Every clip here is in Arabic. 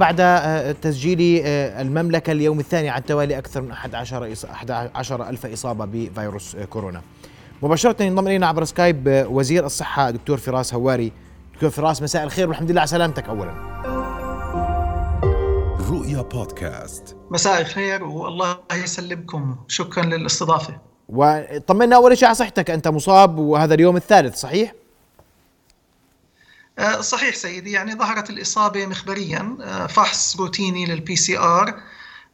بعد آه، تسجيل آه، المملكة اليوم الثاني على التوالي أكثر من 11 11 ألف إصابة بفيروس كورونا. مباشرة ينضم إلينا عبر سكايب وزير الصحة دكتور فراس هواري. دكتور فراس مساء الخير والحمد لله على سلامتك أولا. رؤيا بودكاست. مساء الخير والله يسلمكم. شكرا للاستضافة. وطمنا أول شيء على صحتك. أنت مصاب وهذا اليوم الثالث صحيح؟ آه، صحيح سيدي يعني ظهرت الإصابة مخبريا آه، فحص روتيني لل PCR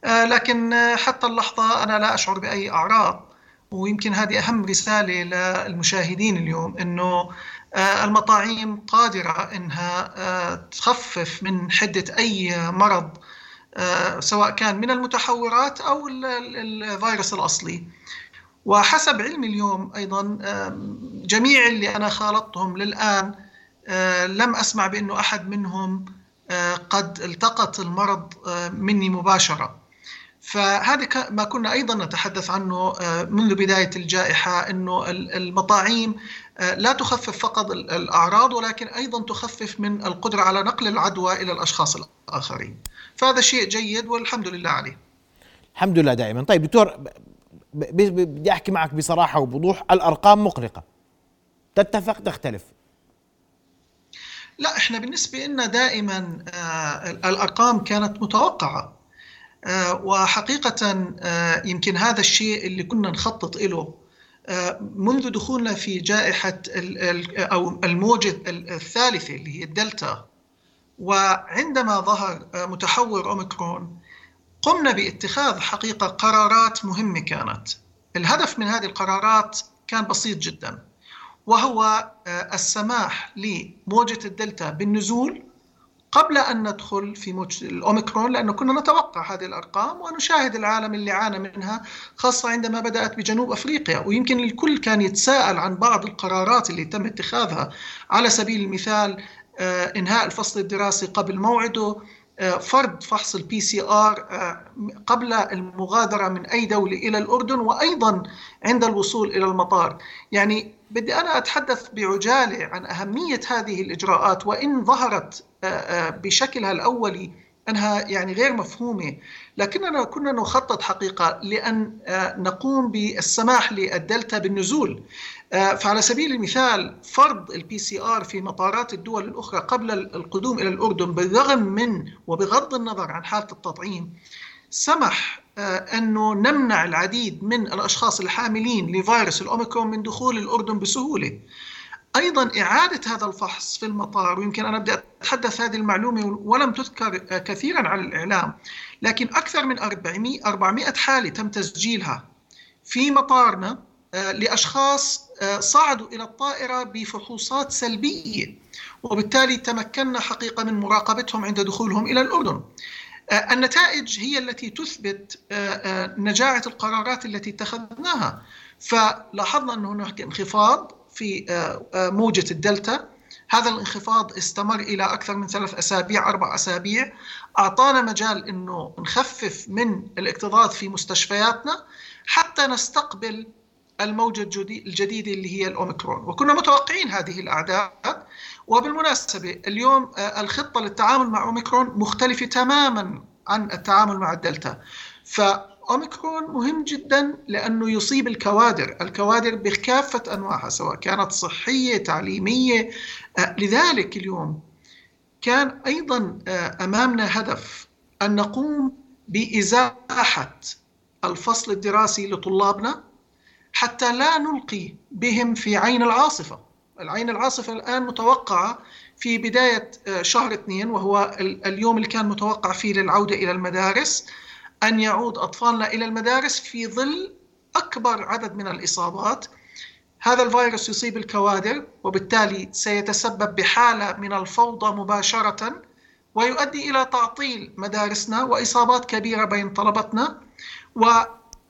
آه، لكن حتى اللحظة أنا لا أشعر بأي أعراض ويمكن هذه أهم رسالة للمشاهدين اليوم أنه المطاعيم قادرة أنها تخفف من حدة أي مرض سواء كان من المتحورات أو الفيروس الأصلي. وحسب علمي اليوم أيضا جميع اللي أنا خالطتهم للآن لم أسمع بأنه أحد منهم آه، قد التقط المرض آه، مني مباشرة. فهذا ما كنا أيضا نتحدث عنه منذ بداية الجائحة أنه المطاعيم لا تخفف فقط الأعراض ولكن أيضا تخفف من القدرة على نقل العدوى إلى الأشخاص الآخرين. فهذا شيء جيد والحمد لله عليه. الحمد لله دائما. طيب دكتور بدي أحكي معك بصراحة وبوضوح. الأرقام مقلقة. تتفق تختلف. لا إحنا بالنسبة لنا دائما آه، الأرقام كانت متوقعة. آه، وحقيقه آه، يمكن هذا الشيء اللي كنا نخطط له منذ دخولنا في جائحة أو الموجة الثالثة اللي هي الدلتا. وعندما ظهر متحور أوميكرون قمنا باتخاذ حقيقة قرارات مهمة كانت. الهدف من هذه القرارات كان بسيط جدا. وهو آه، السماح لموجة الدلتا بالنزول قبل أن ندخل في موجة الأوميكرون لأنه كنا نتوقع هذه الأرقام ونشاهد العالم اللي عانى منها خاصة عندما بدأت بجنوب أفريقيا. ويمكن الكل كان يتساءل عن بعض القرارات اللي تم اتخاذها. على سبيل المثال آه، إنهاء الفصل الدراسي قبل موعده آه، فرض فحص ال PCR قبل المغادرة من أي دولة إلى الأردن وأيضا عند الوصول إلى المطار. يعني بدي أنا أتحدث بعجالة عن أهمية هذه الإجراءات وإن ظهرت بشكلها الأولي أنها يعني غير مفهومة. لكننا كنا نخطط حقيقة لأن آه، نقوم بالسماح للدلتا بالنزول. فعلى سبيل المثال فرض ال PCR في مطارات الدول الأخرى قبل القدوم إلى الأردن بالرغم من وبغض النظر عن حالة التطعيم سمح آه، أنه نمنع العديد من الأشخاص الحاملين لفيروس الأوميكرون من دخول الأردن بسهولة. أيضا إعادة هذا الفحص في المطار ويمكن أنا بدي أتحدث هذه المعلومة ولم تذكر آه، كثيرا على الإعلام لكن أكثر من 400, 400 حالة تم تسجيلها في مطارنا آه، لأشخاص صعدوا إلى الطائرة بفحوصات سلبية وبالتالي تمكنا حقيقة من مراقبتهم عند دخولهم إلى الأردن. آه، النتائج هي التي تثبت آه، آه، نجاعة القرارات التي اتخذناها. فلاحظنا أن هناك انخفاض في موجة الدلتا. هذا الانخفاض استمر إلى أكثر من ثلاث أسابيع أربع أسابيع. أعطانا مجال أنه نخفف من الاكتظاظ في مستشفياتنا حتى نستقبل الموجة الجديدة اللي هي الأوميكرون. وكنا متوقعين هذه الأعداد. وبالمناسبة اليوم آه، الخطة للتعامل مع أوميكرون مختلفة تماما عن التعامل مع الدلتا. فأوميكرون مهم جدا لأنه يصيب الكوادر. الكوادر بكافة أنواعها سواء كانت صحية تعليمية آه، لذلك اليوم كان أيضا آه، أمامنا هدف أن نقوم بإزاحة الفصل الدراسي لطلابنا. حتى لا نلقي بهم في عين العاصفة. العين العاصفة الآن متوقعة في بداية آه، شهر اثنين وهو اليوم اللي كان متوقع فيه للعودة إلى المدارس. أن يعود أطفالنا إلى المدارس في ظل أكبر عدد من الإصابات. هذا الفيروس يصيب الكوادر وبالتالي سيتسبب بحالة من الفوضى مباشرة ويؤدي إلى تعطيل مدارسنا وإصابات كبيرة بين طلبتنا. و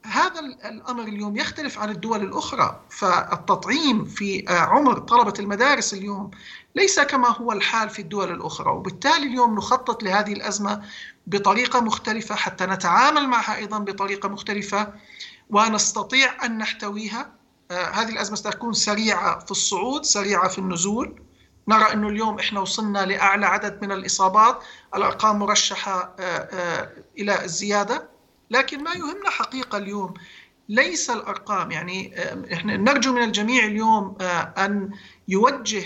هذا الأمر اليوم يختلف عن الدول الأخرى. فالتطعيم في عمر طلبة المدارس اليوم ليس كما هو الحال في الدول الأخرى. وبالتالي اليوم نخطط لهذه الأزمة بطريقة مختلفة حتى نتعامل معها أيضا بطريقة مختلفة ونستطيع أن نحتويها. هذه الأزمة ستكون سريعة في الصعود سريعة في النزول. نرى أنه اليوم إحنا وصلنا لأعلى عدد من الإصابات. الأرقام مرشحة إلى الزيادة. لكن ما يهمنا حقيقة اليوم. ليس الأرقام يعني إحنا نرجو من الجميع اليوم أن يوجه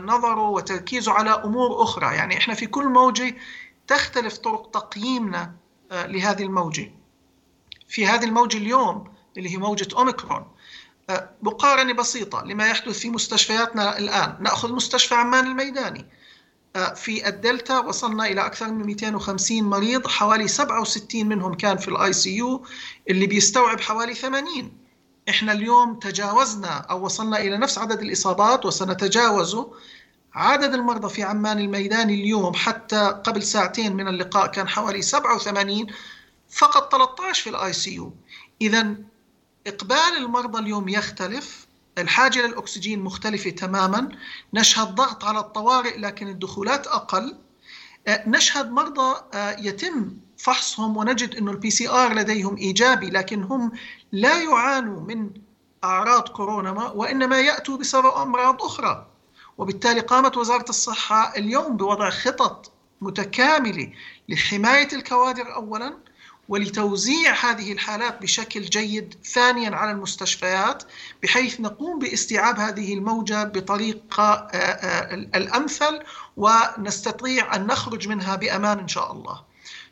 نظره وتركيزه على أمور أخرى. يعني إحنا في كل موجة تختلف طرق تقييمنا لهذه الموجة. في هذه الموجة اليوم اللي هي موجة أوميكرون مقارنة بسيطة لما يحدث في مستشفياتنا الآن. نأخذ مستشفى عمان الميداني. في الدلتا وصلنا إلى أكثر من 250 مريض حوالي 67 منهم كان في ال ICU اللي بيستوعب حوالي 80 إحنا اليوم تجاوزنا أو وصلنا إلى نفس عدد الإصابات وسنتجاوزه عدد المرضى في عمان الميداني اليوم. حتى قبل ساعتين من اللقاء كان حوالي 87 فقط 13 في ال ICU اذا إقبال المرضى اليوم يختلف. الحاجة للأكسجين مختلفة تماما. نشهد ضغط على الطوارئ لكن الدخولات أقل. أه، نشهد مرضى أه، يتم فحصهم ونجد إنه ال PCR لديهم إيجابي لكن هم لا يعانوا من أعراض كورونا وإنما يأتوا بسبب أمراض أخرى. وبالتالي قامت وزارة الصحة اليوم بوضع خطط متكاملة لحماية الكوادر اولا. ولتوزيع هذه الحالات بشكل جيد ثانيا على المستشفيات بحيث نقوم باستيعاب هذه الموجة بطريقة آه، آه، الأمثل ونستطيع أن نخرج منها بأمان إن شاء الله.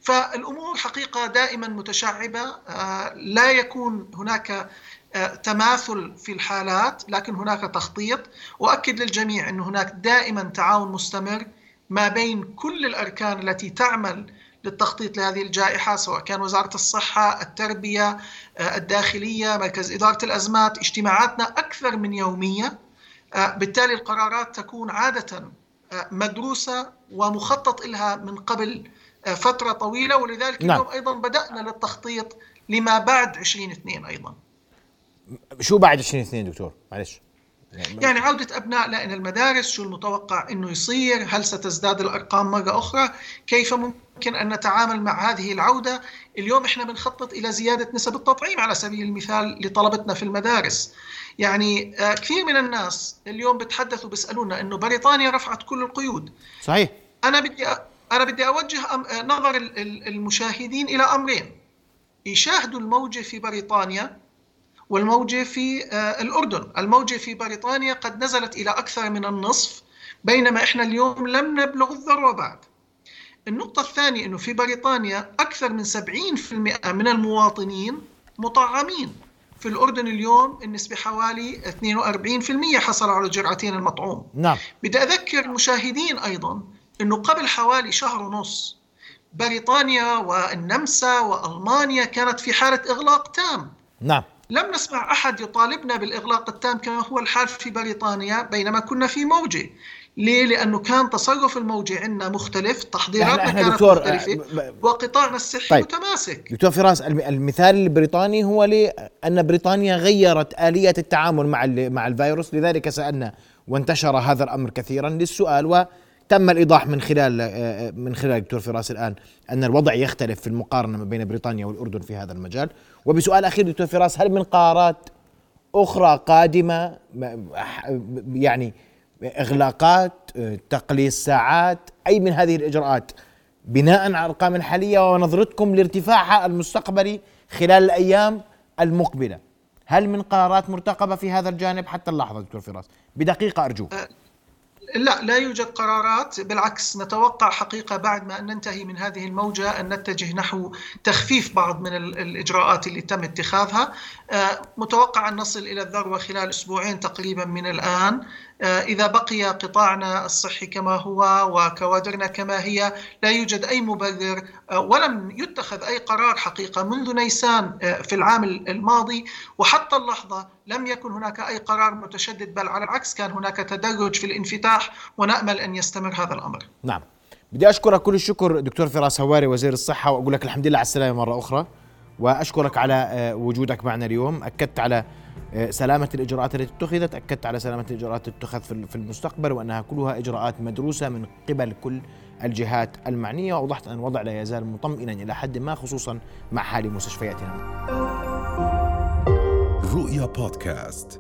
فالأمور حقيقة دائما متشعبة آه، لا يكون هناك تماثل في الحالات لكن هناك تخطيط. وأكد للجميع أن هناك دائما تعاون مستمر ما بين كل الأركان التي تعمل للتخطيط لهذه الجائحة سواء كان وزارة الصحة التربية آه، الداخلية مركز إدارة الأزمات اجتماعاتنا أكثر من يومية. آه، بالتالي القرارات تكون عادة آه، مدروسة ومخطط لها من قبل فترة طويلة. ولذلك نعم. اليوم أيضا بدأنا للتخطيط لما بعد 2022 أيضا. شو بعد 2022 دكتور؟ معلش. يعني عودة أبنائنا إلى المدارس شو المتوقع أنه يصير؟ هل ستزداد الأرقام مرة أخرى؟ كيف ممكن أن نتعامل مع هذه العودة. اليوم إحنا بنخطط إلى زيادة نسب التطعيم على سبيل المثال لطلبتنا في المدارس. يعني آه، كثير من الناس اليوم بتحدثوا بيسألونا أنه بريطانيا رفعت كل القيود. صحيح. أنا بدي أنا بدي أوجه آه، نظر المشاهدين إلى أمرين. يشاهدوا الموجة في بريطانيا والموجة في آه، الأردن. الموجة في بريطانيا قد نزلت إلى أكثر من النصف بينما إحنا اليوم لم نبلغ الذروة بعد. النقطة الثانية أنه في بريطانيا أكثر من 70% من المواطنين مطعمين. في الأردن اليوم النسبة حوالي 42% حصلوا على جرعتين المطعوم. نعم. بدي أذكر المشاهدين أيضا أنه قبل حوالي شهر ونص بريطانيا والنمسا وألمانيا كانت في حالة إغلاق تام. نعم. لم نسمع أحد يطالبنا بالإغلاق التام كما هو الحال في بريطانيا بينما كنا في موجة. ليه؟ لأنه كان تصرف الموجة عندنا مختلف تحضيراتنا يعني كانت دكتور مختلفة آه وقطاعنا الصحي طيب. متماسك. دكتور فراس المثال البريطاني هو لأن بريطانيا غيرت آلية التعامل مع مع الفيروس لذلك سألنا وانتشر هذا الأمر كثيرا للسؤال و تم الإيضاح من خلال آه، آه، من خلال دكتور فراس الآن أن الوضع يختلف في المقارنة ما بين بريطانيا والأردن في هذا المجال. وبسؤال أخير دكتور فراس هل من قرارات أخرى قادمة؟ يعني إغلاقات آه، تقليص ساعات أي من هذه الإجراءات. بناء على الأرقام الحالية ونظرتكم لارتفاعها المستقبلي خلال الأيام المقبلة. هل من قرارات مرتقبة في هذا الجانب؟ حتى اللحظه دكتور فراس. بدقيقة ارجو لا لا يوجد قرارات بالعكس نتوقع حقيقة بعد ما أن ننتهي من هذه الموجة أن نتجه نحو تخفيف بعض من الإجراءات اللي تم اتخاذها. آه، متوقع أن نصل إلى الذروة خلال أسبوعين تقريبا من الآن. آه، إذا بقي قطاعنا الصحي كما هو وكوادرنا كما هي لا يوجد أي مبرر آه، ولم يتخذ أي قرار حقيقة منذ نيسان في العام الماضي. وحتى اللحظة لم يكن هناك أي قرار متشدد بل على العكس كان هناك تدرج في الانفتاح ونأمل أن يستمر هذا الأمر. نعم. بدي أشكرك كل الشكر دكتور فراس هواري وزير الصحة وأقول لك الحمد لله على السلامة مرة أخرى. وأشكرك على وجودك معنا اليوم. أكدت على آه، سلامة الإجراءات التي اتخذت. أكدت على سلامة الإجراءات التي تتخذ في المستقبل وأنها كلها إجراءات مدروسة من قبل كل الجهات المعنية. وأوضحت أن الوضع لا يزال مطمئنا إلى حد ما خصوصا مع حال مستشفياتنا. رؤيا بودكاست.